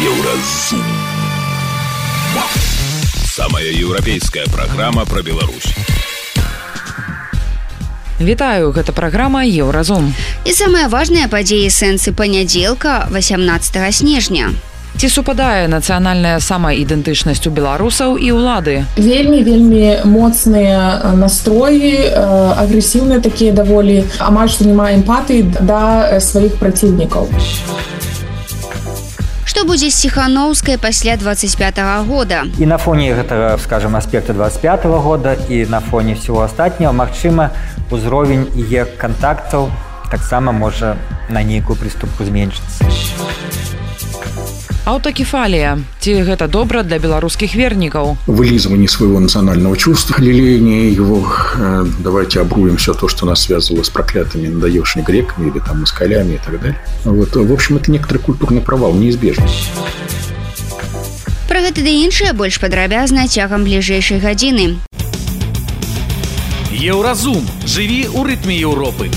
Еўразум. Самая еўрапейская праграма пра Беларусь. Вітаю, гэта праграма Еўразум. І самыя важныя падзеі сэнсы панядзелка 18 снежня. Ці супадае нацыянальная самаідэнтычнасць у беларусаў і ўлады. Вельмі вельмі моцныя настроі, агрэсіўныя такія даволі, амаль што няма эмпатыі да сваіх праціўнікаў што будзе з ціханаўскай пасля 25 -го года? І на фоне гэтага скажем аспекта 25 -го года і на фоне всего астатняго Мачыма узровень е кантактаў таксама можа на нейкую прыступку зменшыцца аўтакефалія. Ці гэта добра для беларускіх вернікаў? Вылизывание своего национального чувства лелеяние его. Э, давайте обруем все то что нас связывало с проклятыми надаешными греками или там москалями и так далее. Вот в общем это некоторый культурный провал неизбежный. Про гэта ды іншае больш падрабязна цягам бліжэйшай гадзіны еўразум жыві ў рытме Еўропы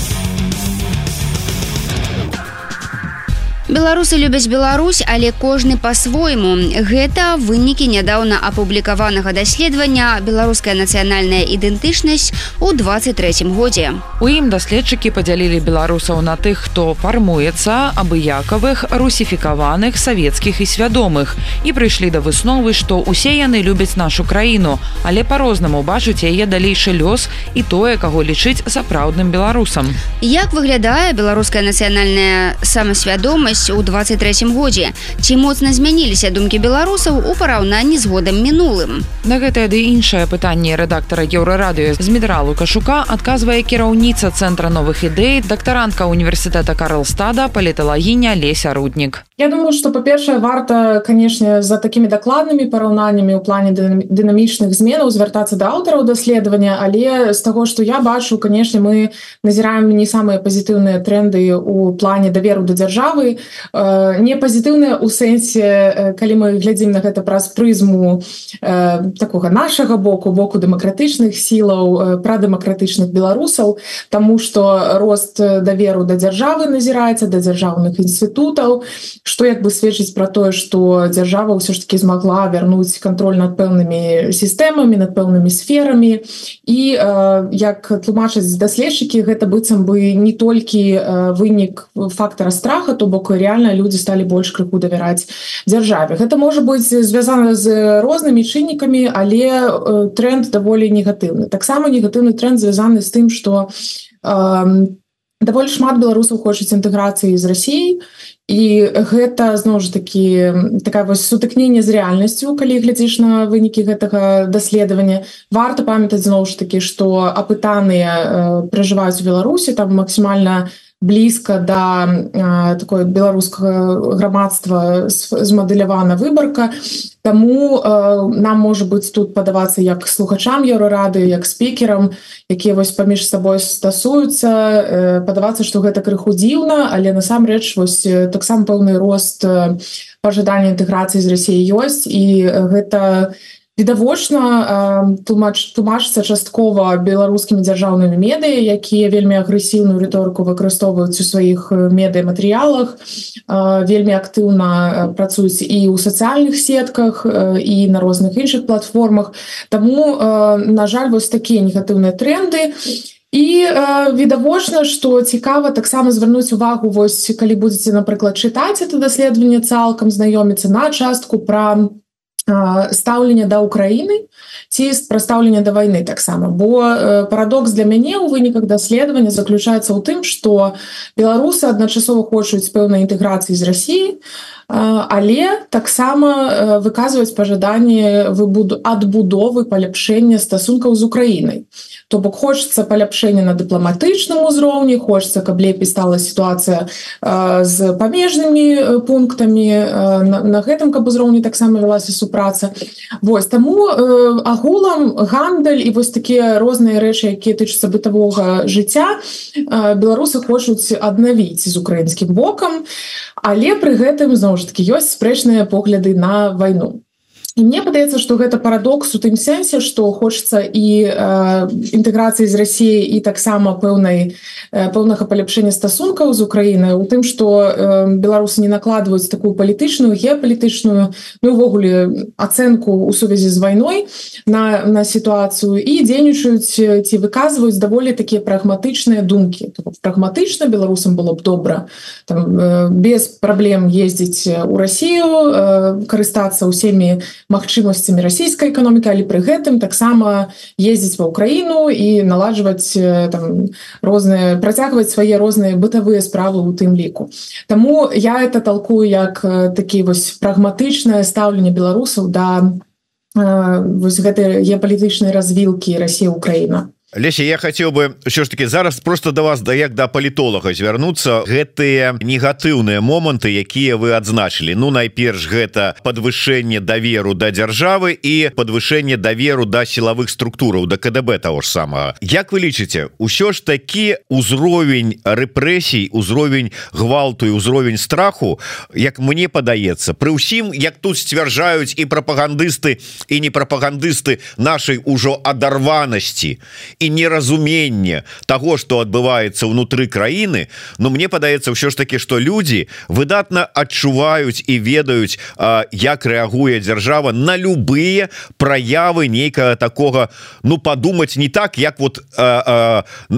Беларусы любяць Беларусь, але кожны па-свойму. Гэта вынікі нядаўна апублікаванага даследавання беларуская нацыянальная ідэнтычнасць у 23 годзе. У ім даследчыкі падзялілі беларусаў на тых, хто фармуецца абыякавых русіфікаваных савецкіх і свядомых і прыйшлі да высновы, што ўсе яны любяць нашу краіну, але па-рознаму бачуць яе далейшы лёс і тое, каго лічыць сапраўдным беларусам. Як выглядае беларуская нацыянальная самасвядомасць ёсць у 23 годзе ці моцна змяніліся думкі беларусаў у параўнанні з годам мінулым на гэтае ды іншае пытанне рэдактара еўрарадыё з медралу кашука адказвае кіраўніца цэнтра новых ідэй дактарантка універсітэта карлстада паліталагіня леся руднік Я думаю что па-першае варта канешне за такімі дакладнымі параўнаннямі ў плане дынамічных зменаў звяртацца да аўтараў даследавання але з таго што я бачу канешне мы назіраем не самыя пазітыўныя тренды у плане даверу да дзяржавы Э, не пазітыўныя ў сэнсе э, калі мы глядзім на гэта праз прызму э, такога нашага боку боку дэмакратычных сілаў пра дэмакратычных беларусаў Таму што рост даверу да дзяржавы назіраецца да дзяржаўных інстытутаў што як бы сведчыць пра тое што дзяржава ўсё ж таки змагла вярнуць кантроль над пэўнымі сістэмамі над пэўнымі сферамі і як тлумачаць даследчыкі гэта быццам бы не толькі вынік фактара страха то бок реально люди стали больш крыху давяраць дзяржаве. Гэта можа быть звязана з рознымі чыннікамі але э, тренд даволі негатыўны. Таксама негатыўны тренд звязаны з тым что э, даволі шмат беларусаў хочуць інтэграцыі з Росіяй і гэта зноў ж такі такая вось сутыкненне з рэальнасцю калі глядзіш на вынікі гэтага даследавання. Варта памятаць зноў ж такі што апытаныя э, пражываюць у беларусі там максімальна блізка да э, такое беларускага грамадства змадэлявана выбарка. Таму э, нам можа быць тут падавацца як слухачам еўрорады як спікерам якія вось паміж сабой стасуюцца э, падавацца што гэта крыху дзіўна але насамрэч вось таксама пэўны рост пажадання інтэграцыі з рассіі ёсць. І гэта не відавочна тлумач тлумачыцца часткова беларускімі дзяржаўнымі медыя якія вельмі агрэсіўную рыторыку выкарыстоўваюць у сваіх медыяматэрыялах. Вельмі актыўна працуюць і ў сацыяльных сетках і на розных іншых платформах. Таму на жаль вось такія негатыўныя тренды і відавочна што цікава таксама звярнуць увагу вось калі будзеце напрыклад чытаць это даследаванне цалкам знаёміцца на частку пра стаўлення да Украіны ці прадстаўлення да вайны таксама бо парадокс для мяне ў выніках даследавання заключаецца ў тым што беларусы адначасова хочуць пэўнай інтэграцыі з Росіі але таксама выказваць пажаданні выбуду адбудовы паляпшэння стасункаў з Украінай то бок хочется паляпшэння на дыпламатычным узроўні хочется каб лепей стала сітуацыя з памежнымі пунктамі на, на гэтым каб узроўні таксама вялася супраца. Вось таму агулам гандаль і вось такія розныя рэчы якія тычацца бытавога жыцця беларусы хочуць аднавіць з украінскім бокам але пры гэтым зноў ж таки ёсць спрэчныя погляды на вайну. і мне падаецца что гэта парадокс у тым сэнсе что хочется і э, інтэграцыі з Росіі і таксама пэўнай э, пэўнага паляпшэння стасункаў з Украіны у тым что э, беларусы не накладваюць такую палітычную геапалітычную ну увогуле ацэнку у сувязі з вайной на на сітуацыю і дзейнічаюць ці выказваюць даволі такія прагматычныя думкі прагматычна беларусам было б добра там э, без праблем ездзіць у Росію э, карыстацца ўсімі магчымасцямі расійскай эканомікі але пры гэтым таксама ездзіць ва ўкраіну і наладжваць розныя працягваць свае розныя бытавыя справы у тым ліку. Таму я это толкую як такі вось прагматычнае стаўленне беларусаў да вось гэтай геапалітычнай развілкі Росія Украіна Леся я хотел бы що ж таки зараз просто до вас да як да палітолага звярнуцца гэтыя негатыўныя моманты якія вы адзначылі. Ну найперш гэта подвышэнне даверу да дзяржавы і подвышэнне даверу да сілавых структураў да КДБ того ж самага. Як вы лічыце ўсё ж такі узровень рэпрэсій узровень гвалту і ўзровень страху як мне падаецца пры ўсім як тут сцвярджаюць і прапагандысты і не прапагандысты нашай ужо адарванасці і і неразуменне того что адбываецца ўнутры краіны но мне падаецца ўсё ж таки что люди выдатна адчуваюць і ведаюць як рэагуе дзяржава на любые проявы нейкага такого ну подумать не так як вот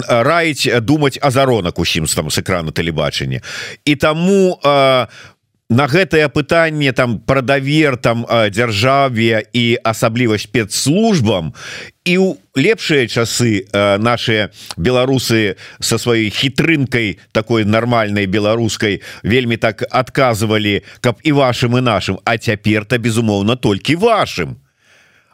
раіць думать азаронак усім там с экрана тэлебачання. І таму на гэтае пытанне там пра давер там дзяржаве і асабліва спецслужбам і у лепшыя часы наши беларусы со сваёй хітрынкай такой нармальной беларускай вельмі так адказывалі каб і вашим і нашим а цяпер-то безумоўна толькі вашим то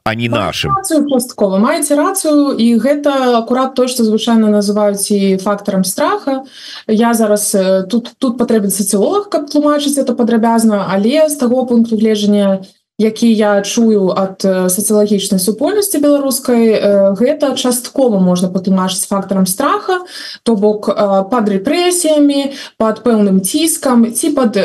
а не нашим. часткова маеце рацыю і гэта акурат то что звычайно называюць і фактарам страха. Я зараз тут тут патрэбен сацыолог каб тлумачыць это падрабязна але з таго пункту гледжання я які я чую ад сацыялагічнай супольнасці беларускай гэта часткова можна патлумачыць фактарам страха то бок под рэпрэсіямі под пэўным ціскам ці под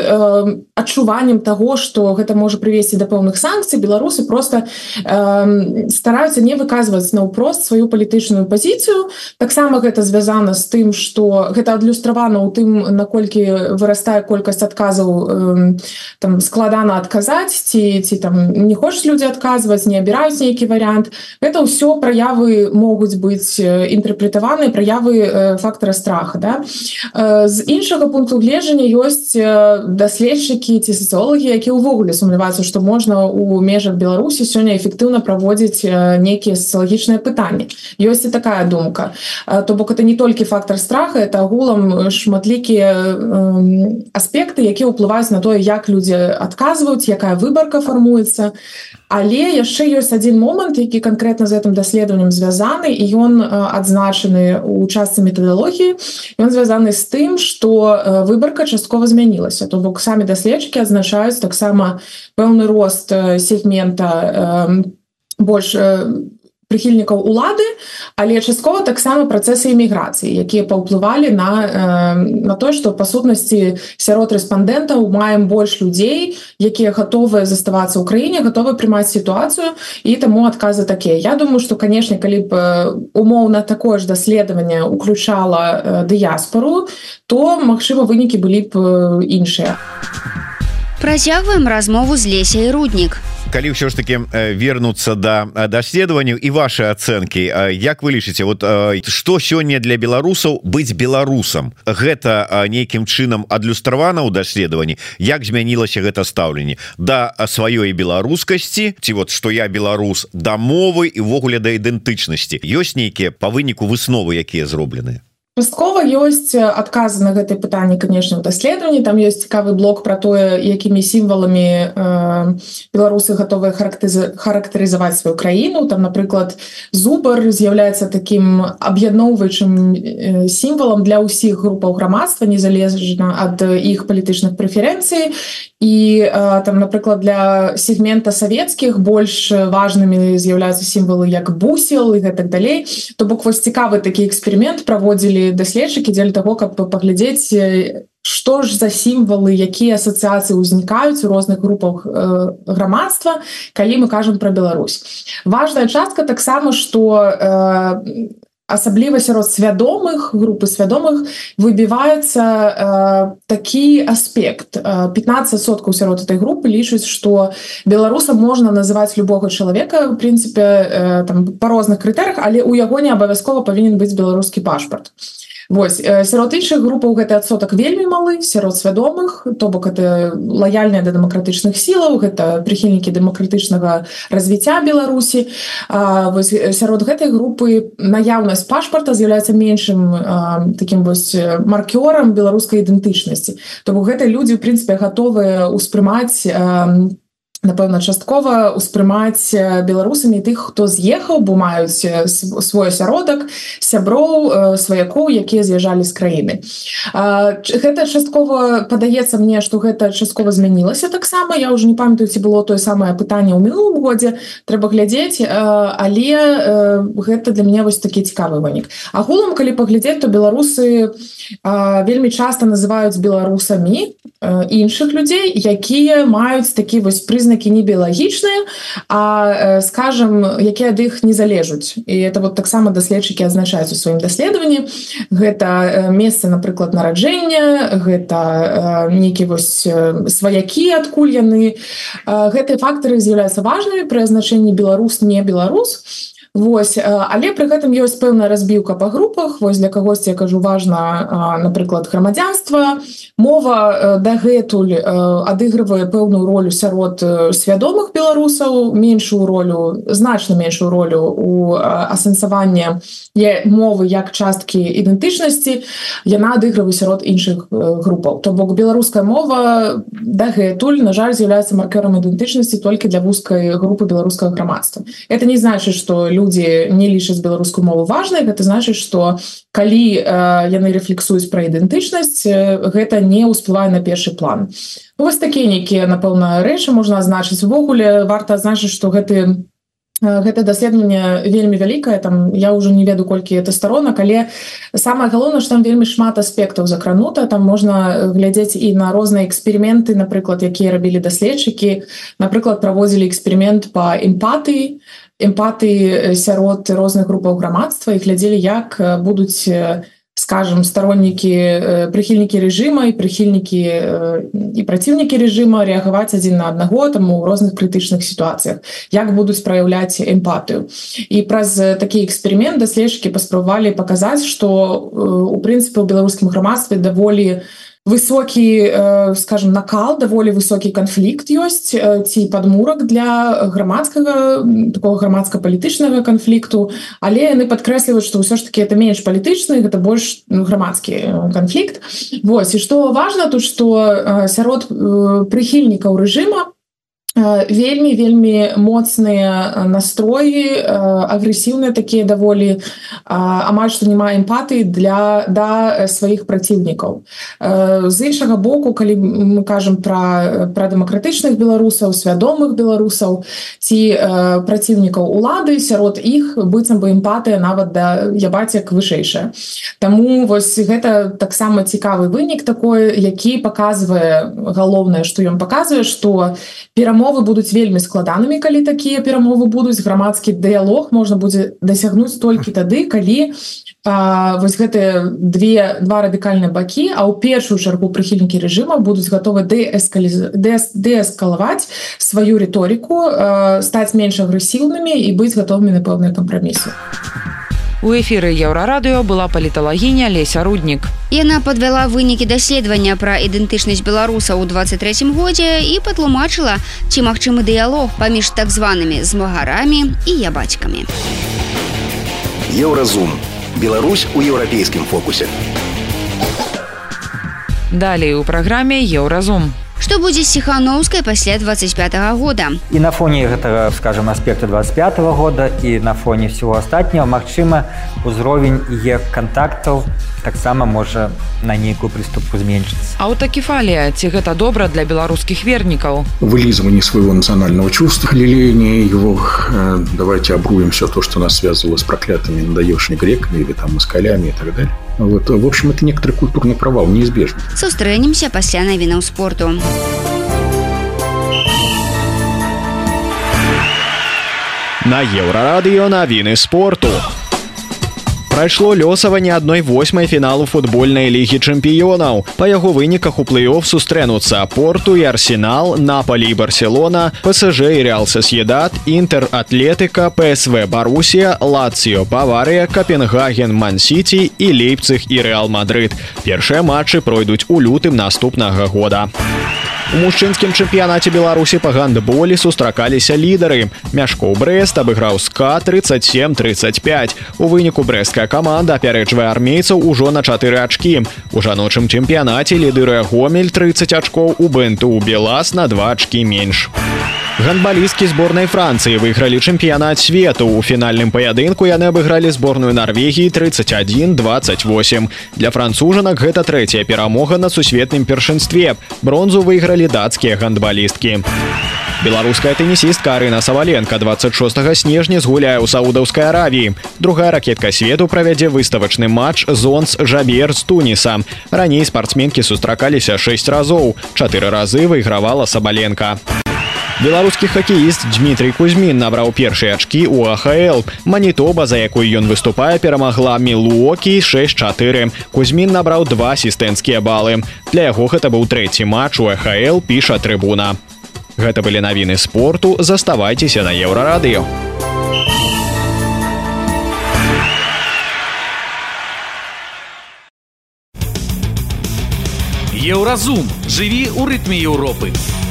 адчуваннем того что гэта можа прывесці да пэўных санкцый беларусы просто стараюцца не выказваць наўпрост сваю палітычную пазіцыю. Таксама гэта звязана з тым что гэта адлюстравана ў тым наколькі вырастае колькасць адказаў там складана адказаць ці ці там не хочуць людзі адказваць не абіраюць нейкі варыянт это ўсё праявы могуць быць інтэрпрэтаваны праявы фактара страха да. З іншага пункту гледжання ёсць даследчыкі ці сацыолагі які ўвогуле сумняваюцца што можна у межах беларусі сёння эфектыўна праводзіць нейкія сацыялагічныя пытанні ёсць і такая думка. То бок это не толькі фактор страха это агулам шматлікія аспекты якія ўплываюць на тое як людзі адказваюць якая выбарка форму фармуецца але яшчэ ёсць один момант які конкретно з гэтым даследаваннем звязаны і ён адзначаны у частцы метадалогіі. Ён звязаны з тым что выбарка часткова змянілася. То бок самі даследчыкі адзначаюць таксама пэўны рост сегмента больш прыхільнікаў улады але часткова таксама працэсы эміграцыі якія паўплывалі на на то что па сутнасці сярод рэспандэнтаў маем больш людзей якія гатовыя заставацца ў краіне гатовы прымаць сітуацыю і таму адказы такія. Я думаю что канешне калі б умоўна такое ж даследаванне уключала дыяспору то магчыма вынікі былі б іншыя. Працягваем размову з лесяй руднік калі ўсё ж таки вернуцца да даследаванняў і ваши ацэнкі Як вы лічыце вот что сёння для беларусаў быць беларусам гэта нейкім чынам адлюстравана ў даследаванні Як змянілася гэта стаўленне да сваёй беларускасці ці вот что я беларус да мовы і увогуле да ідэнтычнасці ёсць нейкія па выніку высновы якія зроблены часткова ёсць адказы на гэтае пытанне конечно даследаванні там ёсць цікавы блок про тое якімі сімваламі э, беларусы гатовыя характарызаваць сваю краіну там напрыклад зубар з'яўляецца таким аб'ядноўваючым э, сімвалам для ўсіх групаў грамадства незалежна ад іх палітычных прэферэнцый і э, там напрыклад для сегмента савецкіх больш важнымі з'яўляюцца сімвалы як бусел і гэтак далей то бок вось цікавы такі эксперимент праводзілі даследчыкі дзеля того каб паглядзець што ж за сімвалы якія асацыяцыі ўзнікаюць у розных групах грамадства калі мы кажам про Беларусь. Важная частка таксама что э, асабліва сярод свядомых групы свядомых выбіваецца э, такі аспект. 15 соткаў сярод этой групы лічуць что беларусам можна называть любого чалавека в прынцыпе э, там по розных крытэрах але у яго не абавязкова павінен быць беларускі пашпарт. і Вось сярод іншых групаў гэты адсотак вельмі малы сярод свядомых то бок это лаяльныя да дэмакратычных сілаў гэта прыхільнікі дэмакратычнага развіцця Беларусі. Вось, сярод гэтай групы наяўнасць пашпарта з'яўляецца меншым а, таким вось маркёрам беларускай ідэнтычнасці. То бок гэта людзі в прынцыпе гатовыя ўспрымаць на напэўна часткова ўспрымаць беларусамі тых хто з'ехаў бо маюць свой асяродак сяброў сваякоў якія з'язджалі з краіны. Гэта часткова падаецца мне што гэта часткова змянілася таксама. Я уже не памятаю ці было тое самае пытанне ў мінулым годзе. Трэба глядзець але гэта для мяне вось такі цікавы вынік. Агулам калі паглядзець то беларусы вельмі часта называюць беларусамі іншых людзей якія маюць такі вось прызна прызнакі не біялагічныя а скажем якія ад іх не залежуць і это вот таксама даследчыкі азначаюць у сваім даследаванні. Гэта месца напрыклад нараджэння гэта нейкі вось сваякі адкуль яны. Гэтыя фактары з'яўляюцца важнымі пры азначэнні беларус не беларус Вось але пры гэтым ёсць пэўная разбіўка па групах. Вось для кагосьці я кажу важна напрыклад грамадзянства. Мова дагэтуль адыгрывае пэўную ролю сярод свядомых беларусаў меншую ролю значна меншую ролю у асэнсаванне мовы як часткі ідэнтычнасці. Яна адыгрывае сярод іншых групаў. То бок беларуская мова дагэтуль на жаль з'яўляецца маркером ідэнтычнасці толькі для вузкай групы беларускага грамадства. Это не значит что люди людзі не лічаць беларускую мову важнай гэта значыць что калі яны рефлексуюць пра ідэнтычнасць гэта не ўсплывае на першы план. Вось такія нейкія напэўна рэчы можна азначыць. Увогуле варта азначыць что гэты гэта даследаванне вельмі вялікае там я уже не веду колькі это сторонок але самое галоўнае что там вельмі шмат аспектаў закранута. Там можна глядзець і на розныя эксперыменты напрыклад якія рабілі даследчыкі. Напрыклад праводзілі эксперымент по эмпатыі эмпаты сярод розных групаў грамадства і глядзелі як будуць скажем стороннікі прыхільнікі рэжыма і прыхільнікі і праціўнікі рэжыма рэагаваць адзін на аднаго там у розных крытычных сітуацыях як будуць праяўляць эмпатыю і праз такі эксперымент даследчыкі паспрабавалі паказаць што у прынцыпе у беларускім грамадстве даволі у высокі э, скажем накал даволі высокі канфлікт ёсць э, ці падмурак для грамадскага такого грамадска-палітычнага канфлікту але яны падкрэсліваюць што ўсё ж таки это менш палітычны гэта больш ну, грамадскі э, канфлікт Вось і што важна тут што сярод прыхільнікаў рэжыма вельмі вельмі моцныя настроі агрэсіўныя такія даволі амаль што няма эмпатыі для да сваіх праціўнікаў з іншага боку калі мы кажам пра пра дэмакратычных беларусаў свядомых беларусаў ці праціўнікаў улады сярод іх быццам бы эмпатыя нават да ябацяк вышэйшая. Таму вось гэта таксама цікавы вынік такой які паказвае галоўнае што ён паказвае што перамог перамовы будуць вельмі складанымі калі такія перамовы будуць грамадскі дыялог можна будзе дасягнуць толькі тады калі а, вось гэтыя две два радыкальныя бакі а ў першую чаргу прыхільнікі рэжыма будуць гатовы дээскалаваць сваю рыторыку стаць менш агрэсіўнымі і быць гатовымі на пэўныя кампрамісы. а У эфіры еўрарадыё была паліталагіня Леся руднік. Яна падвяла вынікі даследавання пра ідэнтычнасць беларуса ў 23 годзе і патлумачыла, ці магчымы дыялог паміж так званымі змагарамі і ябацькамі. Еўразум. Беларусь у еўрапейскім фокусе. Далей у праграме еўразум што будзе сехановскай пасля 25 -го года? І на фоне гэтага скажем аспекта 25 -го года і на фоне всего астатняго Мачыма узровень е контактаў таксама можа на нейкую прыступку зменшыцца. Аўтакефалія ці гэта добра для беларускіх вернікаў? Вылизывание своего национального чувства леление его давайте обруем все то что нас связывало с проклятыми надаешни греками или там москалями и так далее вот в общем это некоторый культурный провал неизбежно сустрэнемся пасля навінаў спорту. На еўрарадыё навіны спорту прайшло лёсаванне адной восьмай фіналу футбольнай лігі чэмпіёнаў. Па яго выніках у плэй-офф сустрэнуцца порту і арсенал напалі і барселона псж і реалса съедат інтер атлетыка псв барусія лацио баварыя капенгаген мансіці і лейпцых і рэал мадрид першыя матчы пройдуць у лютым наступнага года у мужчынскім чэмпіянаце беларусі па гандболі сустракаліся лідары. Мяшкоў брест абыграў ска 37-35 у выніку брэсцкая каманда апярэджвае армейцаў ужо на чатыры ачкі. У жаночым чэмпіянаце лідырыя гомель 30 ачкоў у бэнту у белас на два ачкі менш. Гандбалісткі зборнай францыі выйгралі чэмпіянат свету. У фінальным паядынку яны абыгралі зборную норвегіі 31 28 для францужанак гэта трэцяя перамога на сусветным першынстве. Бронзу выйгралі выйгралі дацкія гандбалісткі. Беларуская тэнісістка Арына Саваленко 26 снежня згуляе ў саудаўскай аравіі. Другая ракетка свету правядзе выставачны матч зонс жабер з туніса. Раней спартсменкі сустракаліся 6 разоў. Чатыры разы выйгравала сабаленко. Беларускі хакеіст Дмітрий Кузьмін набраў першыя ачкі ў АХл. Манітоба, за якой ён выступае, перамагла Мілуокі 6-4. Кузьмін набраў два асістэнцкія балы. Для яго гэта быў трэці матч у АХл піша трыбуна. Гэта былі навіны спорту, заставайцеся на еўрарадыё. Еўразум жыві ў рытме Еўропы. У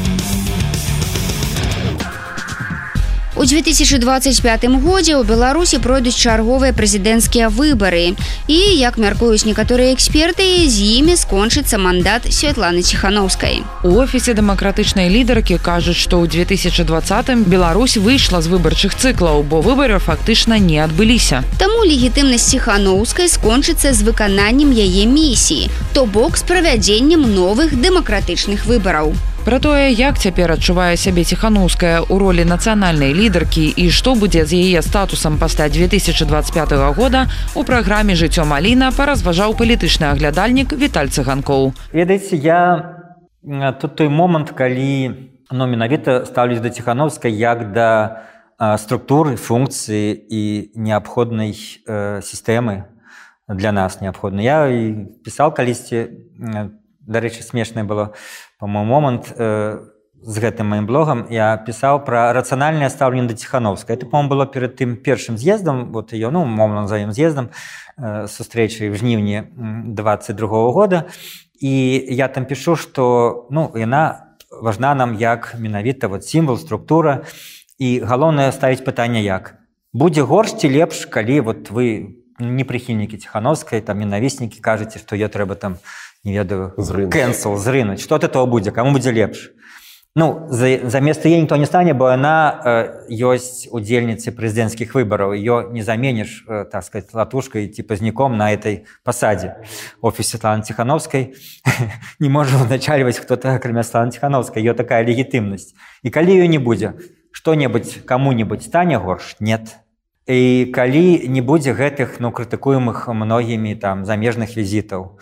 2025 годзе ў Беларусі пройдуць чарговыя прэзідэнцкія выбары. І як мяркуюць некаторыя эксперты, з імі скончыцца мандат Святланы Ціхановскай. У офісе дэмакратычнай лідаркі кажуць, што ў 2020 Беларусь выйшла з выбарчых цыклаў, бо выбары фактычна не адбыліся. Таму легітымнасць Ціхановскай скончыцца з выкананнем яе місіі, то бок з правядзеннем новых дэмакратычных выбараў. Пра тое, як цяпер адчувае сябе ціханаўская ў ролі нацыянальнай лідаркі і што будзе з яе статусам пасля 2025 года у праграме жыццё Маліна паразважаў палітычны аглядальнік Віталь цыганкоў. Ведаеце, я тут той момант, калі ну, менавіта стаўлюсь да ціхановскай як да структуры, функцыі і неабходнай э, сістэмы для нас неабходна. Я пісаў калісьці дарэчы смешнае было по-моему момант э, з гэтым маім блогам. Я пісаў пра рацыянальнае стаўленне да ціхановска это по-моему было перад тым першым з'ездам вот ее ну момант заем з'ездам э, сустрэчы в жніўні 22 -го года. І я там пішу что ну яна важна нам як менавіта вот сімвал структура. І галоўнае ставіць пытанне як? Будзе горш ці лепш калі вот вы не прыхільнікі ціхановскай там ненавіснікі кажаце што я трэба там не не ведаю кэнсел зрынуць что ты то будзе кому будзе лепш ну замест яе ніхто не стане бо яна ёсць удзельніцы прэзідэнцкіх выбараў ее не заменіш так сказать латушкой ці пазніком на этой пасадзе офісе Светланы ціхановскай не можа узначальваць хто-то акрамя Светланы ціхановскай ее такая легітымнасць і калі ее не будзе что-небудзь кому-нибудь стане горш нет І калі не будзе гэтых ну крытыкуемых многімі там замежных візітаў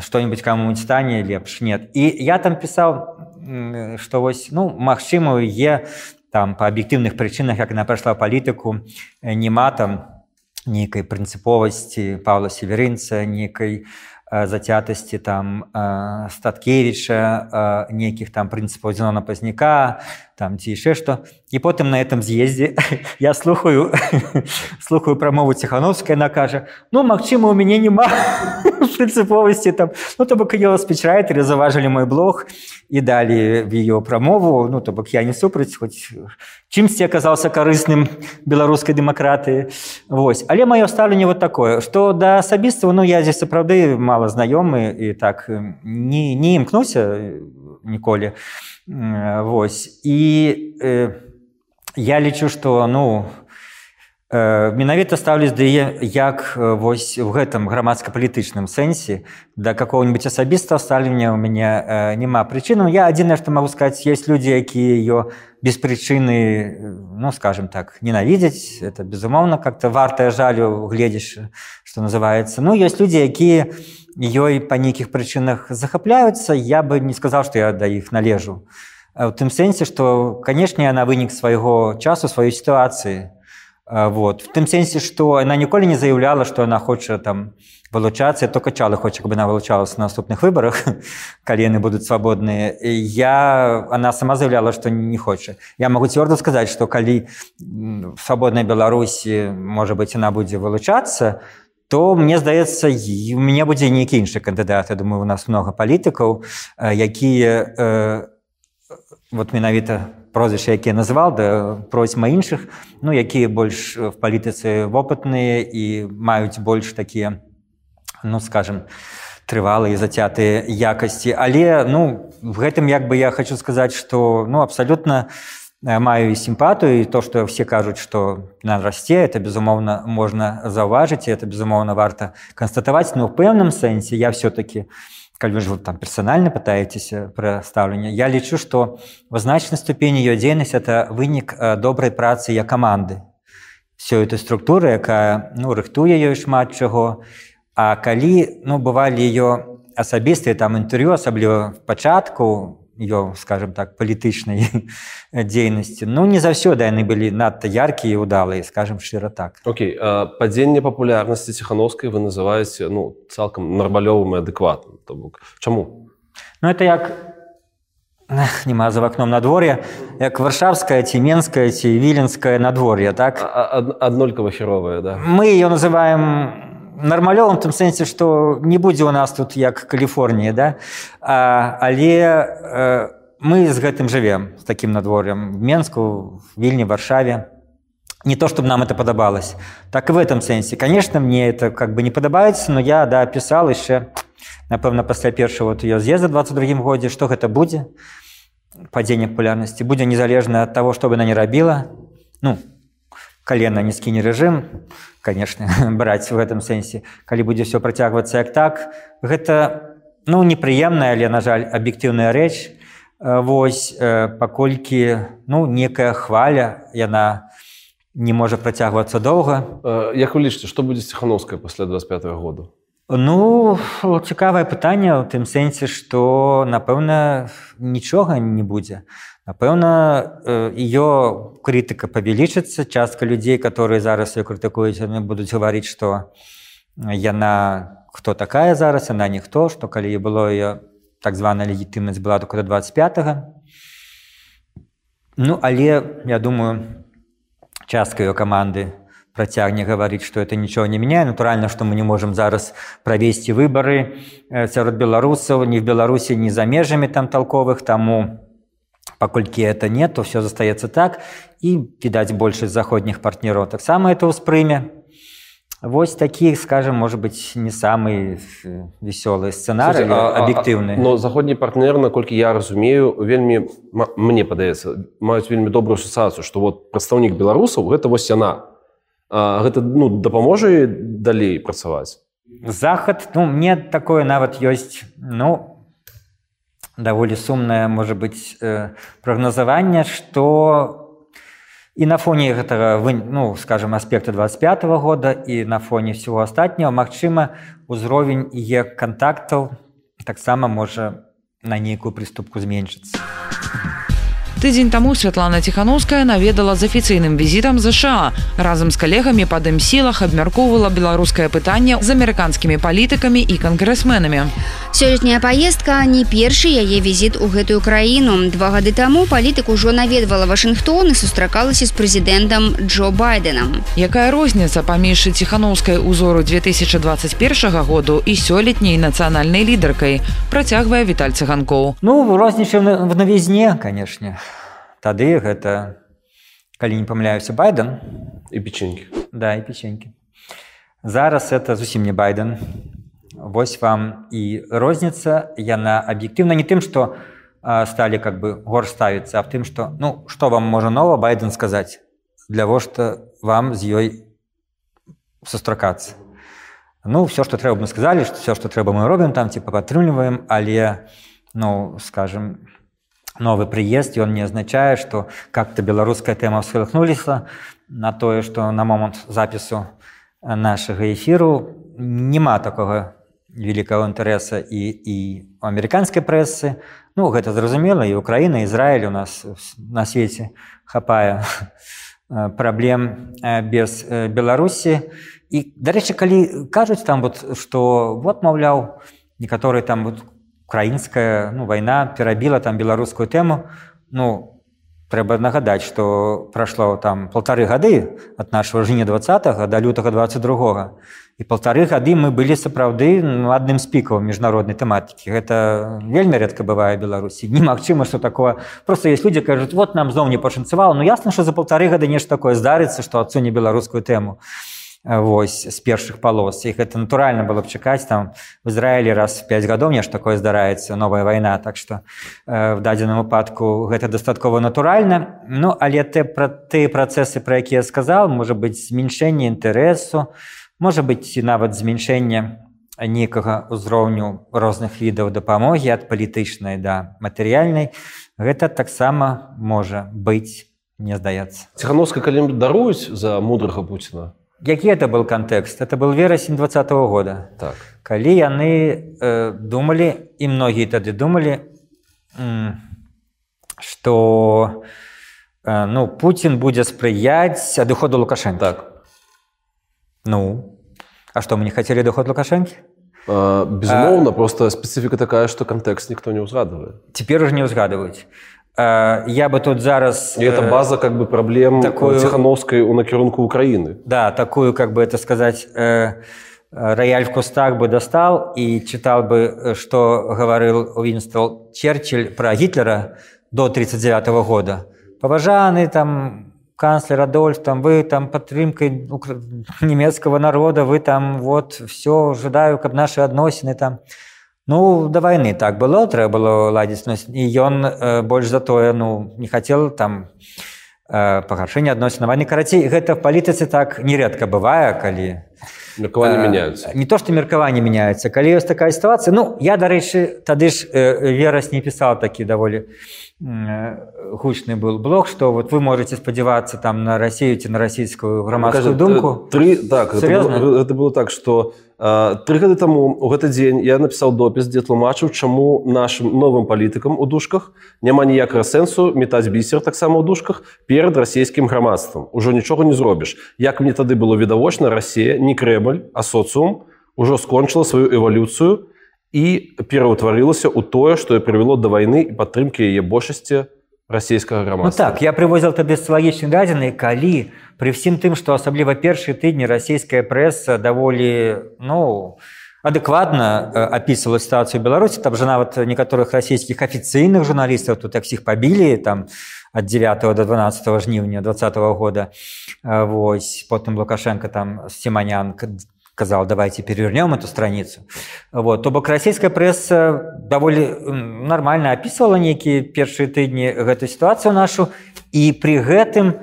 што-нибудь каму-нибудь стане лепш нет. І я там пісаў што вось ну магчымую е там па аб'ектыўных прычынах як яна прайшла палітыку нема там нейкай прынцыповасці павла северынца нейкай зацятасці там статкевіча нейкіх там прынцыпаў зінона пазняка там ці яшчэ што. І потым на этом з'ездзе я слухаю слухаю прамову ціхановская на кажа ну магчыма у мяне няма прынцыповасці там ну то бок ее спечрайтер заважылі мой блог і далі в ее прамову. Ну то бок я не супраць хоць чымсьці аказаўся карысным беларускай дэмакратыі Вось. Але маё стаўленне вот такое что да асабістаў ну я здесь сапраўды мала знаёмы і так не не імкнуся ніколі. а Вось. І э, я лічу, што ну менавіта ставлюсь да як вось в гэтым грамадска-палітычным сэнсе да какого-нибудь асабістага сталення у мяне няма прычыну я адзінае што магу сказаць есть людзі якія ее без прычыны ну скажем так ненавідзяць это безумоўна как-то вартая жалю гледзяш что называется. Ну есть людзі якія ёй па нейкіх прычынах захапляюцца я бы не сказал что я да іх належу. У тым сэнсе что канешне яна вынік свайго часу сваёй сітуацыі вот. В тым сэнсе что она ніколі не заявляла что она хоча там вылучацца то качала хоча каб она вылучалась на наступных выборах калі яны будуць свабодныя я она сама заявляла что не хоча я могу цвёрда сказаць что калі свабодная беларусі можа быть она будзе вылучацца то мне здаецца у мяне будзе нейкі іншы кандыдат я думаю у нас много палітыкаў якія э, вот менавіта прозвішча якія назвал да просьма іншых ну якія больш в палітыцы вопытныя і маюць больш такія ну скажем трывалыя зацятыя якасці але ну в гэтым як бы я хочу сказаць что ну абсалютна маю сімпатыю і то что все кажуць что на расце это безумоўна можна заўважыць это безумоўна варта канстатаваць но ў пэўным сэнсе я все-таки не калі вы ж вот там персанальна пытаецеся пра стаўленне я лічу што в значнай ступені ее дзейнасць это вынік добрай працы я каманды все этой структуры якая ну рыхтуе ёй шмат чаго а калі ну бывалі ее асабістыя там інтэрв'ю асабліва в пачатку ее скажем так палітычнай дзейнасці ну не заўсёды яны былі надта яркія і удалыя скажем шчыра так. Окей падзенне папулярнасці ціхановскай вы называеце ну цалкам нармалёвым і адэкватным то бок. Чаму ну это як нема за вакном надвор'я як варшавская ці менская ці віленская надвор'е так аднолькава херовая да. Мы ее называем нармалёвым тым сэнсе што не будзе ў нас тут як каліфорнія да? А, але э, мы з гэтым жывем з такім надвор'ем. Менску вільні варшаве. Не то чтобы нам это падабалось. Так і в этом сэнсе конечно мне это как бы не падабаецца но я да пісал яшчэ напэўна пасля першого вот з'езда 22 годзе што гэта будзе. Падзенне папулярнасці будзе незалежна ад того что бы она не рабіла. Ну колено не скіне рэжым конечно браць в этом сэнсе калі будзе все працягвацца як так гэта ну непрыемная але на жаль аб'ектыўная рэч восьось паколькі ну некая хваля яна не можа працягвацца доўга як вы лічыце што будзе ціхановская пасля 25 -го году Ну цікавае пытанне ў тым сэнсе, што напэўна нічога не будзе. Напэўна, ее крытыка павялічыцца частка людзей, которые зараз ее крытыкуюць, яны будуць гаварыць, што яна хто такая зараз, яна ніхто, што калі было ее так званая легітымнасць была только до 25. -го. Ну але я думаю, частка ее каманды працягне гаварыць што это нічого не мяняе натуральна што мы не можемм зараз правесці выбары сярод беларусаў не в беларусі не за межамі там толковых таму паколькі это нет то все застаецца так. І відаць большасць заходніх партнераў таксама это ўспрыме Вось таких скажем может быть не самый вясёлы сцэнары аб'ектыўны но заходні партнер наколькі я разумею вельмі мне падаецца маюць вельмі добрую асацыю что вот прадстаўнік беларусаў гэта вось яна гэта ну дапаможа далей працаваць захад ну мне такое нават ёсць ну даволі сумнае можа быць э, прагназаванне что і на фоне гэтага вы ну скажем аспекта 25 -го года і на фоне всего астатняго Мачыма узровень е контактаў таксама можа на нейкую прыступку зменшыцца Тыдзень таму Святлана Ціхановская наведала з афіцыйным візітам ЗША. Разам з калегамі па дэмсілах абмяркоўвала беларускае пытанне з амерыканскімі палітыкамі і кангрэсменамі. Сёлетняя паездка не першы яе візіт у гэтую краіну. Два гады таму палітык ужо наведвала Вашынгтон і сустракалася з прэзідэнтам Джо Байденам. Якая розніца паміж ціхановскай узору 2021 году і сёлетняй нацыянальнай лідаркай працягвае Віталь цыганкоў. Ну рознічаем в навізне, канешне тады гэта калі не памыляюся байден. І печенькі. Да і печенькі. Зараз это зусім не байден. Восьось вам і розніца. Яна аб'ектыўна не тым што сталі как бы гор ставіцца а в тым што ну што вам можа нова байден сказаць? Для во што вам з ёй сустракацца? Ну все что трэба мы сказали что все что трэба мы робім там типа падтрымліваем але ну скажем новы прыезд ён не азначае что как-то беларуская тэма всколыхнуліся на тое что на момант запісу нашага эфіру няма такого великого інтарэса і і у амерыканскай прэсы. Ну гэта зразумела і украіна Ізраіль у нас на свеце хапае праблем без беларусі. І дарэчы калі кажуць там вот что вот маўляў некаторы там вот украінская ну вайна перабіла там беларускую тэму ну трэба нагадаць что прайшло там полторы гады от нашего жыня два до лютага 22 і полторы гады мы былі сапраўды ну, адным з пікаў міжнароднай тэматыкі. Гэта вельмі рэдка бывае беларусі. Немагчыма что такое просто есть люди кажуць вот нам зноў не пашанцавала ну ясна что за полторы гады нешта такое здарыцца что адсуне беларускую тэму вось з першых палос. Іх это натуральна было б чакаць там в Ізраілі раз 5 гадоў нешта такое здараецца новая вайна. Так что э, в дадзеным выпадку гэта дастаткова натуральна. Ну але ты пра ты працэсы пра якія сказал можа быць змяншэнне інтарэсу можа быць нават змяншэнне нейкага ўзроўню розных відаў дапамогі ад палітычнай да матэрыяльнай. Гэта таксама можа быць не здаецца. Ціхановска калі даруюць за мудрага Пуціна які это был кантэкст это был верасень два -го года. Так. Калі яны э, думалі і многія тады думалі что э, ну Путін будзе спрыяць адыходу лукашен так. Ну а что мы не хотели доход лукашэнкі? Безумоўна просто спецыфіка такая что кантэкст ніхто не ўзгадывае цяпер уже не ўзгадваюць я бы тут зараз и это база как бы проблем такую цехановской у накірунку Украины. Да такую как бы это сказать рояль в кустах бы достал и читал бы что говорил Уинстол Черчилль про Гитлера до 39 -го года. Поважаны там канцлер Адольф там вы там падтрымкой немецкого народа вы там вот все ожидаю как наши адносіны там и Ну да вайны так было трэба было ладзіць і ён э, больш затое ну не хацеў там э, пагаршэння адносін вайны карацей гэта в палітыцы так нередка бывае калі меркаванне э, мяняются не то што меркаванне мяняецца калі ёсць такая сітуацыя ну я дарэчы тады ж э, верас не пісаў такі даволі гучны был блог что вот вы можете спадзявацца там на рассею ці на расійскую грамадскую думку три так это было, это было так что у Тры гады таму у гэты дзень я напісаў допіс, дзе тлумачыў, чаму нашым новым палітыкам у душках няма ніякага сэнсу метаць бісер таксама ў душках перад расійскім грамадствам. Ужо нічога не зробіш. Як мне тады было відавочна, Расія, не крэбаль, а соцыум ужо скончыла сваю эвалюцыю і пераўтварылася ў тое, што я прывяло да вайны і падтрымкі яе большасці расійскага грамадства. Ну так я прывозіў тады социалагічныя дадзеныя калі пры всім тым што асабліва першыя тыдні расійская прэса даволі ну адэкватна апісвала сітуацыю беларусі там жа нават некаторых расійскіх афіцыйных журналістаў тут як сіх пабілі там ад 9 до 12 жніўня два -го года Вось потым лукашенко там сіманянка сказал давайте перевернем эту страницу вот. То бок расійская пресса даволі нормально описывала некіе першыя тыдні гэтую ситуацию нашу. И при гэтым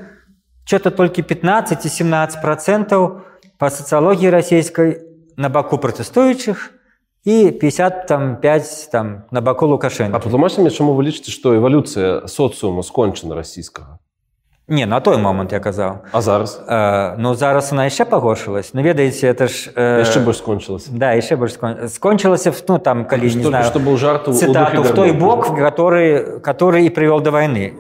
что-то только 15 и 17 процентов по социологии российской на баку протестующих и 50 там 5 там на баку лукашенко. Патлумачце чаму вы лічыце что эволюция социума скончана расійскага Не на той момант я казаў. А зараз? Э, Ну зараз она яшчэ пагоршылась Ну ведаеце это ж э, яшчэ больш скончылася Да яшчэ больш скон... скончылася ну там калі что, не знаю что был жарт цитату, в той бок который который і прывёл да вайны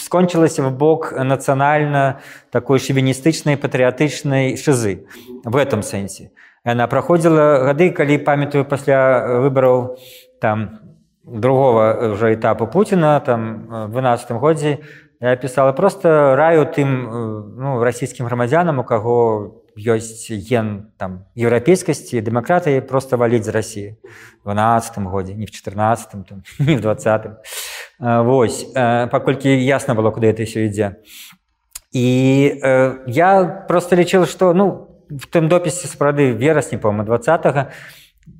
скончылася в бок нацыянальна такой шевіністычнай патрыятычнай шызы в этом сэнсе она праходзіла гады калі памятаю пасля выбараў там другого уже этапа Пуціна там в 12 годзе я пісала просто раю тым ну, расійскім грамадзянам у каго ёсць ген там еўрапейскасці дэмакратыі просто валіць з рассіі 12 годзе не в 14 там, не в 20 Вось паколькі ясна было куды это все ідзе. І э, я просто лічыла что ну в тым допісе спрады верасні по-моему 20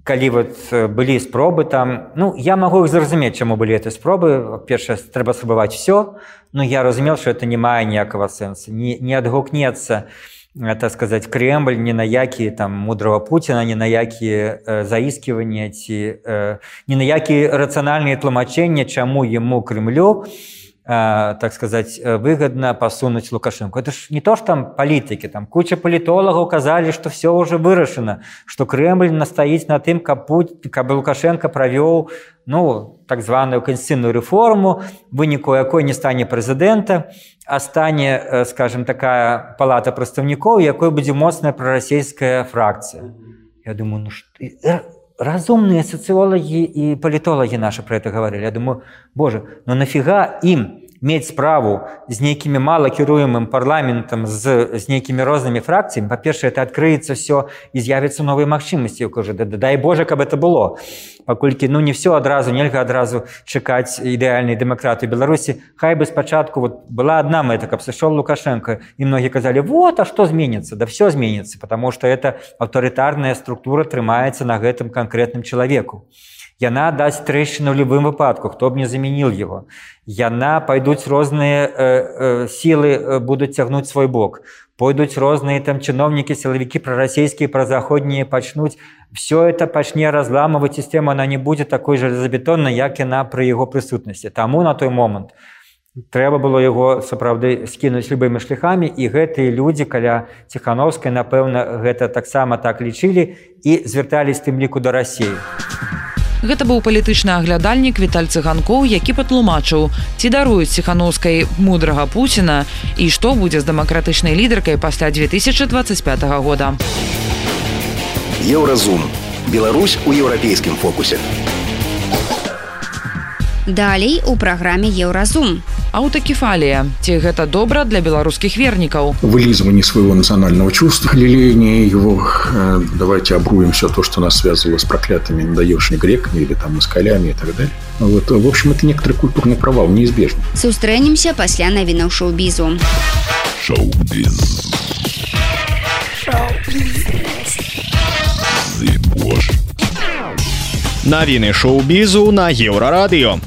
калі вот былі спробы там ну я могу іх зразумець чаму былі этой спробы. Першае трэба спрабаваць все но я разумел что это не мае ніякага сэнса не, не адгукнецца так сказать кремль не на які там мудрого путина не на якія э, заіскивания ці э, не на які рацыянальныя тлумачэння чаму ему кремлю и Э, так сказать э, выгодно посунуть лукашенко. Это ж не то что там политики там куча политологов указали что все уже вырашено что кремль настоить на тым как путь как бы лукашенко провел ну так званую конституцыйную реформу. Выніку якой не стане президента а стане э, скажем такая палата прадстаўнікоў якой будзе моцная прорасійская фракция. Я думаю ну что разумные социологи и политологи наши про это говорили. Я думаю, боже, но нафига им мець справу з нейкімі мала кіруемым парламентам з, з нейкімі рознымі фракцыямі па-першае это адкрыецца все і з'явіцца новыя магчымасці кажу да, да, дай Боже каб это было. Паколькі ну не все адразу нельга адразу чакаць ідэальнай дэмакраты беларусі хай бы спачатку вот была одна мэта каб сышоў лукашенко і многія казалі вот а что зменится да все зменится потому что это аўтарытарная структура трымаецца на гэтым канкрэтным чалавеку яна дасць трэшчыну любым выпадку хто б не замяніл его яна пайдуць розныя э, э, сілы будуць цягнуць свой бок. Пойдуць розныя там чыноўнікі сілавікі прарасійскія празаходнія пачнуць все это пачне разламываць сістэму она не будзе такой железабетоннай як яна пры яго прысутнасці таму на той момант трэба было яго сапраўды скінуць любымі шляхамі і гэтыя людзі каля ціхановскай напэўна гэта таксама так лічылі і звяртались тым ліку да рассеі Гэта быў палітычны аглядальнік Віталь цыганкоў, які патлумачыў, ці даруюць ціханаўскай мудрага Пуціна і што будзе з дэмакратычнай лідаркай пасля 2025 года. Еўразум. Беларусь у еўрапейскім фокусе. Далей у праграме Еўразум аўтакефалія. Ці гэта добра для беларускіх вернікаў? Вылизывание своего национального чувства лелеяние его э, давайте обруем все то что нас связывало с проклятыми надоевшими греками или там москалями и так далее. Вот в общем это некоторый культурный провал неизбежно сустрэнемся пасля навінаў шоу-бізу навіны шоу-бізу на еўрарадыё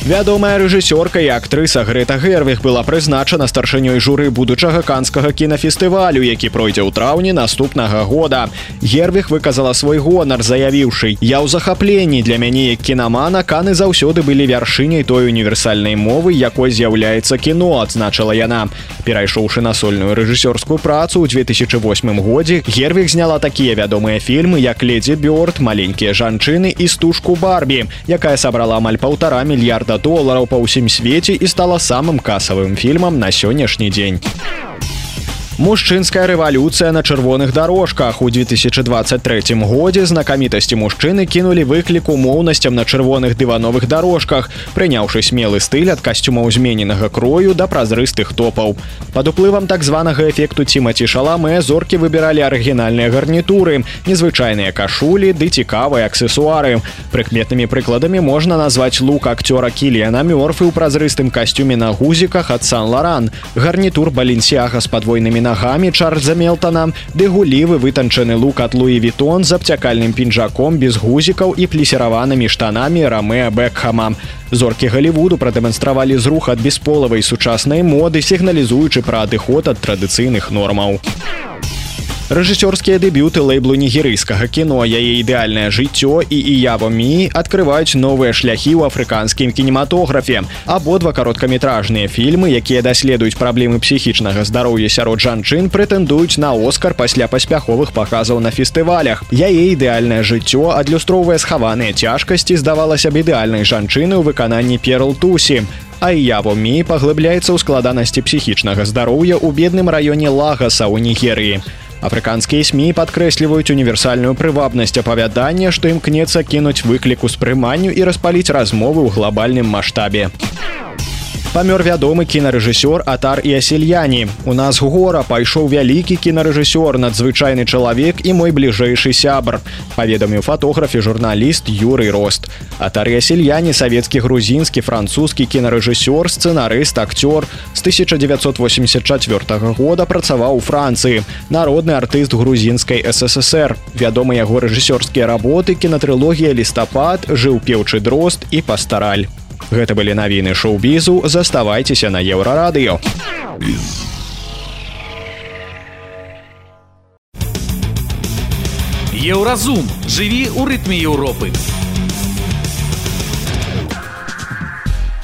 Вядомая рэжысёрка і актрыса Грета Гервіх была прызначана старшынёй журы будучага канскага кінафестывалю, які пройдзе ў траўні наступнага года. Гервіх выказала свой гонар, заявіўшы: Я ў захапленні для мяне як кінамана каны заўсёды былі вяршыняй той універсальнай мовы, якой з'яўляецца кіно, адзначыла яна. Перайшоўшы на сольную рэжысёрскую працу ў 2008 годзе Гервіх зняла такія вядомыя фільмы, як ледзі бёрд, маленькія жанчыны і стужку барбі, якая сабрала амаль паўтара мільярда мільярда долараў па ўсім свеце і стала самым касавым фільмам на сённяшні дзень. Мужчынская рэвалюцыя на чырвоных дорожках у 2023 годзе знакамітасці мужчыны кінулі выклік умоўнасцям на чырвоных дывановых дорожках, прыняўшы смелы стыль ад касцюмаў змененага крою да празрыстых топаў. Пад уплывам так званага эфекту цімаці шаламэ зоркі выбіралі арыгінальныя гарнітуры, незвычайныя кашулі ды цікавыя аксесуары. Прыкметнымі прыкладамі можна назваць лук акцёра кіліяна мёрфы ў празрыстым касцюме на гузіках ад сан-ларан, гарнітур баленсіяга з падвойнымі на нагамі чарльза мелтона ды гулівы вытанчаны лук ад луі вітон з абцякальным пінжаком без гузікаў і плесіраванымі штанамі рамеа бэкхама зоркі галівуду прадэманстравалі зрух ад бесполавай сучаснай моды сігналізуючы пра адыход ад традыцыйных нормаў рэжысёрскія дэбюты лейблу нігерыйскага кіно яе ідэальнае жыццё і іява мі адкрываюць новыя шляхі ў афрыканскім кінематографе. Абодва кароткаметражныя фільмы якія даследуюць праблемы псіхічнага здароўя сярод жанчын прэтэндуюць на оскар пасля паспяховых паказаў на фестывалях. Яе ідэальнае жыццё адлюстроўвае схаваныя цяжкасці здавалася б ідэальнай жанчыны ў выкананні перл тусі а яво мі паглыбляецца ў складанасці псіхічнага здароўя ў бедным раёне лагаса ў нігерыі Афрыканскія СМ падкрэсліваюць універсальную прывабнасць апавядання, што імкнецца кінуць выклік успрыманню і распаліць размовы ў глобальным маштабе. Памёр вядомы кінарэжысёр атар і асельяні у нас гора пайшоў вялікі кінарэжысёр надзвычайны чалавек і мой бліжэйшы сябр паведаміў фатограф і журналіст юрый рост. Атар асельяні савецкі грузінскі французскі кінарэжысёр сцэнарыст акцёр. З 1984 года працаваў у францыі. Народны артыст грузінскай ссср вядомы яго рэжысёрскія работы кінатрылогія лістапад жыў пеўчы дрозд і пастараль Гэта былі навіны шоу-бізу, заставайцеся на еўрарадыё. Еўразум жыві ў рытме Еўропы.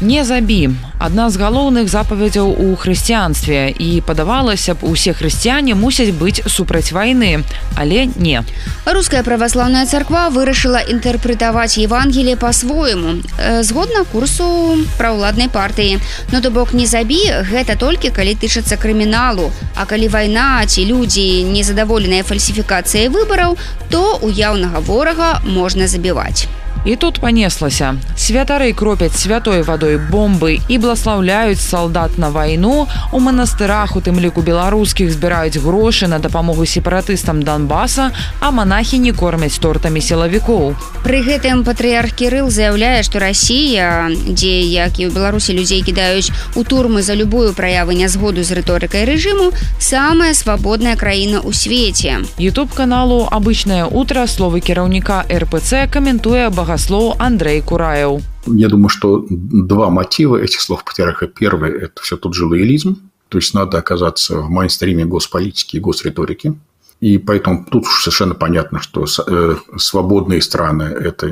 Не забі адна з галоўных запавядзяў у хрысціянстве. І падавалася б усе хрысціяне мусяць быць супраць вайны. Але не. Руская праваслаўная царква вырашыла інтэрпрэтаваць евангелие по-свойму згодна курсу праўладнай партыі. Но то бок не забі гэта толькі калі тычацца крыміналу. А калі вайна ці людзі незадаволеныя фальсіфікацыяй выбараў то у яўнага ворага можна забіваць І тут панеслася. Святары кропяць святой вадой бомбы і бласлаўляюць салдат на вайну. У манастырах, у тым ліку беларускіх збіраюць грошы на дапамогу сепаратыстам Донбаса, а манахі не кормяць тортамі сілавікоў. Пры гэтым патрыарх Кірыл заяўляе, што Расія, дзе як і ў Беларусі людзей кідаюць у турмы за любую праяву нязгоду з рыторыкай рэжыму, самая свабодная краіна ў свеце. Ютуб каналу Абычнае утра словы кіраўніка РПЦ каментуе бага богослов Андрей Кураев. Я думаю, что два мотива этих слов патриарха. Первый – это все тот же лоялизм, то есть надо оказаться в майнстриме госполитики и госриторики. И поэтому тут совершенно понятно, что э, свободные страны – это,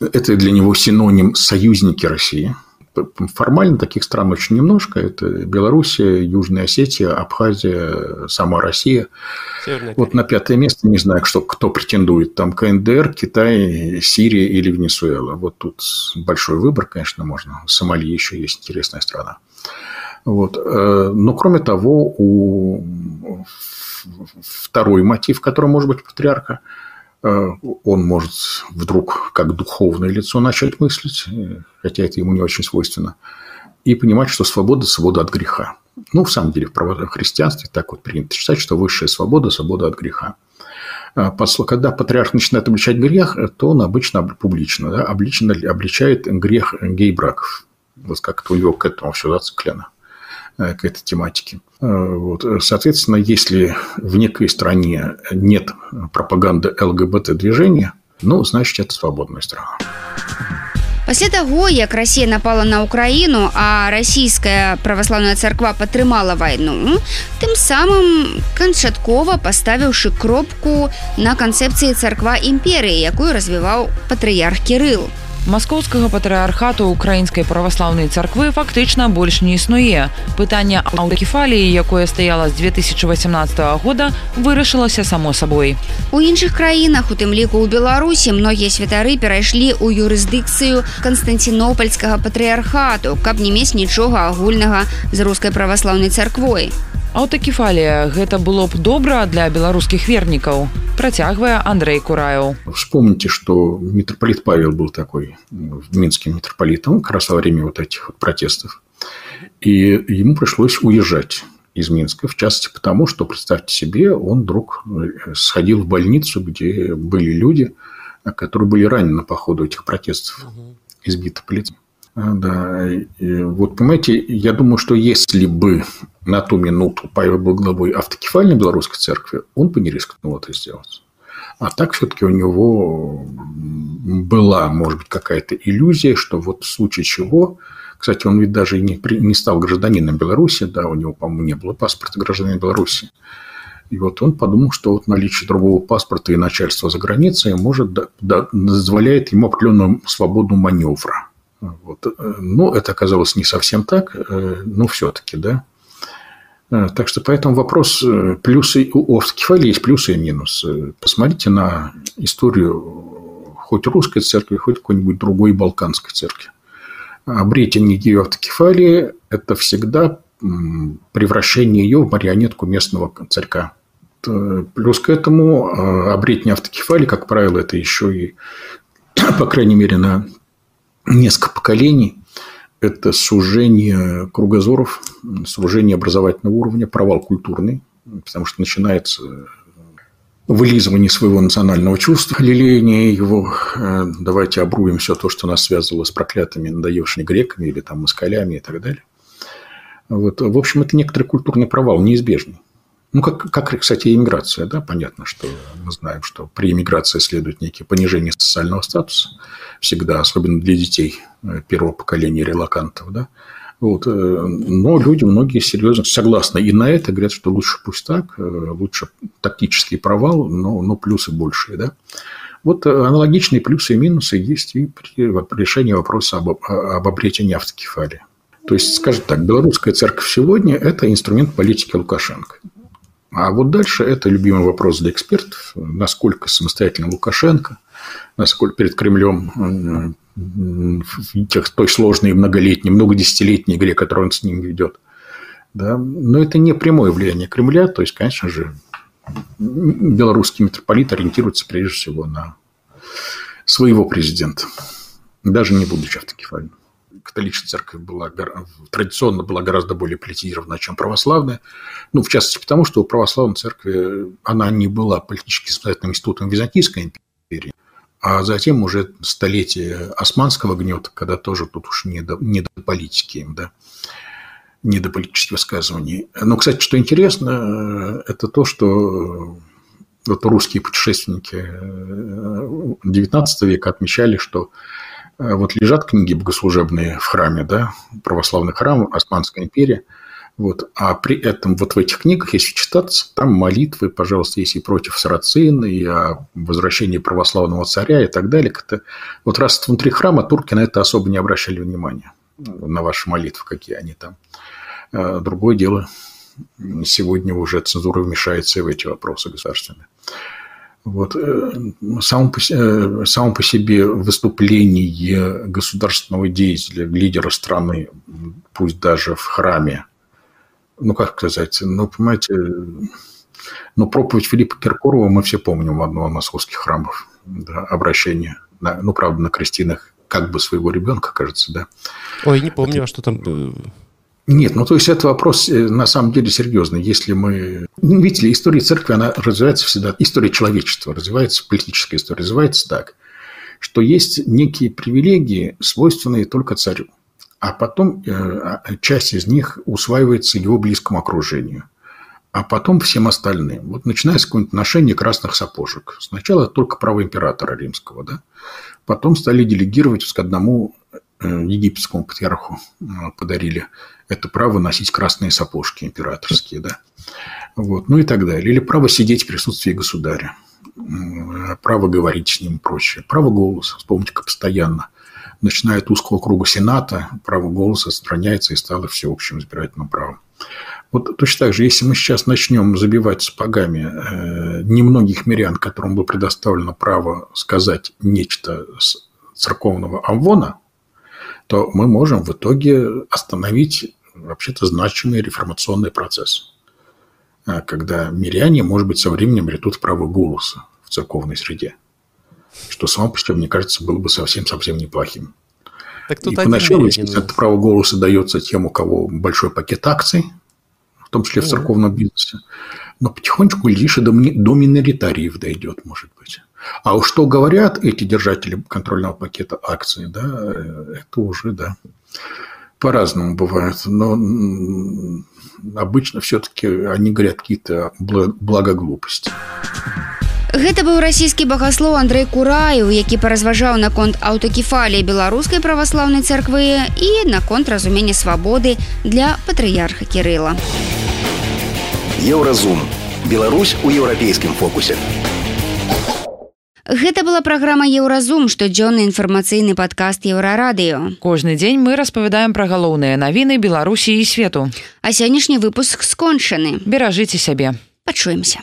это для него синоним союзники России. Формально таких стран очень немножко. Это Белоруссия, Южная Осетия, Абхазия, сама Россия. Вот на пятое место, не знаю, что, кто претендует. Там КНДР, Китай, Сирия или Венесуэла. Вот тут большой выбор, конечно, можно. Сомали еще есть интересная страна. Вот. Э, но, кроме того, у второй мотив, который может быть патриарха – он может вдруг как духовное лицо начать мыслить, э, хотя это ему не очень свойственно, и понимать, что свобода – свобода от греха. Ну, в самом деле, в христианстве так вот принято считать, что высшая свобода – свобода от греха. Э, когда патриарх начинает обличать грех, то он обычно публично, да, обличает грех гей-браков. Вот как-то у него к этому все зациклено. Э, к этой тематике. Э, вот. Соответственно, если в некой стране нет пропаганды ЛГБТ-движения, ну, значит, это свободная страна. Пасля таго як Росія напала на ўкраіну а расійская праваслаўная царква падтрымала вайну тым самым канчаткова паставіўшы кропку на канцэпцыі царква імперыі якую развіваў патрыярх кірыл Маскоўскага патрыархату украінскай праваслаўнай царквы фактычна больш не існуе. Пытанне аўдакефаліі якое стаяла з 2018 года вырашылася само сабой у іншых краінах у тым ліку ў беларусі многія святары перайшлі ў юрысдыкцыю канстанцінопольскага патрыархату каб не мець нічога агульнага з рускай праваслаўнай царквой аўтакефалія гэта было б добра для беларускіх вернікаў працягвае Андрей кураю вспомните что митрополит павел был такой минским митрополитом как раз во время вот этих вот протестов и ему пришлось уезжать из Минска, в частности потому, что, представьте себе, он вдруг э, сходил в больницу, где были люди, которые были ранены по ходу этих протестов, избиты полицией. А, да, и вот понимаете, я думаю, что если бы на ту минуту был главой автокефальной белорусской церкви, он бы не рискнул это сделать. А так все-таки у него была, может быть, какая-то иллюзия, что вот в случае чего, кстати, он ведь даже не, при, не стал гражданином Беларуси, да, у него, по-моему, не было паспорта гражданина Беларуси. И вот он подумал, что вот наличие другого паспорта и начальства за границей может, да, да, ему определенную свободу маневра. Вот. Э, но это оказалось не совсем так, э, но все-таки, да. Э, так что поэтому вопрос плюсы у Кефали есть плюсы и минусы. Посмотрите на историю хоть русской церкви, хоть какой-нибудь другой балканской церкви. Обретение ее автокефалии – это всегда превращение ее в марионетку местного царька. Плюс к этому обретение автокефалии, как правило, это еще и, по крайней мере, на несколько поколений, Это сужение кругозоров, сужение образовательного уровня, провал культурный, потому что начинается вылизывание своего национального чувства, лелеяние его, э, давайте обруем все то, что нас связывало с проклятыми надоевшими греками или там москалями и так далее. Вот. В общем, это некоторый культурный провал, неизбежный. Ну, как, как, кстати, иммиграция, да, понятно, что мы знаем, что при иммиграции следует некие понижение социального статуса, всегда, особенно для детей первого поколения релакантов, да. Вот. Э, но люди, многие серьезно согласны и на это, говорят, что лучше пусть так, э, лучше тактический провал, но, но плюсы большие, да. Вот аналогичные плюсы и минусы есть и при решении вопроса об, об обретении автокефалии. То есть, скажем так, белорусская церковь сегодня – это инструмент политики Лукашенко. А вот дальше это любимый вопрос для экспертов. Насколько самостоятельно Лукашенко, насколько перед Кремлем э, тех, той сложной многолетней, многодесятилетней игре, которую он с ним ведет. Да? Но это не прямое влияние Кремля. То есть, конечно же, белорусский митрополит ориентируется прежде всего на своего президента, даже не будучи автокефальным католическая церковь была, традиционно была гораздо более политизирована, чем православная. Ну, в частности, потому что у православной церкви она не была политически самостоятельным институтом Византийской империи, а затем уже столетие османского гнета, когда тоже тут уж не до, не до политики да, не до политических высказываний. Но, кстати, что интересно, это то, что вот русские путешественники XIX века отмечали, что Э, вот лежат книги богослужебные в храме, да, православный храм, Османская империя, вот, а при этом вот в этих книгах, если читаться, там молитвы, пожалуйста, есть и против сарацин, и о возвращении православного царя и так далее. Это, вот раз внутри храма турки на это особо не обращали внимания, на ваши молитвы, какие они там. Э, другое дело, сегодня уже цензура вмешается и в эти вопросы государственные. Вот. Э, само по, э, само по себе выступление государственного деятеля, лидера страны, пусть даже в храме, ну, как сказать, ну, понимаете, ну, проповедь Филиппа Киркорова мы все помним в одном из московских храмов, да, обращение, на, ну, правда, на крестинах как бы своего ребенка, кажется, да. Ой, не помню, а что там э, нет, ну то есть это вопрос э, на самом деле серьезный. Если мы... Ну, видите ли, история церкви, она развивается всегда... История человечества развивается, политическая история развивается так, что есть некие привилегии, свойственные только царю. А потом э, а, часть из них усваивается его близкому окружению. А потом всем остальным. Вот начиная с какого-нибудь ношения красных сапожек. Сначала только право императора римского, да? Потом стали делегировать к одному э, египетскому патриарху подарили это право носить красные сапожки императорские, да, вот, ну и так далее. Или право сидеть в присутствии государя, право говорить с ним прочее, право голоса, вспомните-ка постоянно, начиная от узкого круга Сената, право голоса сохраняется и стало всеобщим избирательным правом. Вот точно так же, если мы сейчас начнем забивать сапогами э, немногих мирян, которым было предоставлено право сказать нечто с церковного амвона, то мы можем в итоге остановить вообще-то значимый реформационный процесс, а, когда миряне, может быть, со временем ретут право голоса в церковной среде, что само по себе, мне кажется, было бы совсем-совсем неплохим. Так тут И поначалу, это право голоса дается тем, у кого большой пакет акций, в том числе в церковном бизнесе, но потихонечку лишь до, до миноритариев дойдет, может быть. А уж что говорят эти держатели контрольного пакета акций, да, э, это уже, да, по-разному бывает. Но обычно все-таки они говорят какие-то благоглупости. Гэта быў расійскі багаслоў Андрей Кураю, які паразважаў наконт аўтакефаліі беларускай праваслаўнай царквы і наконт разумення свабоды для патрыярха Кірыла. Еўразум. Беларусь у еўрапейскім фокусе. Гэта была праграма Еўразум, штодзённы інфармацыйны падкаст еўрарадыё. Кожны дзень мы распавядаем пра галоўныя навіны Беларусі і свету. А сённяшні выпуск скончаны. Беражыце сябе. Пачуемся.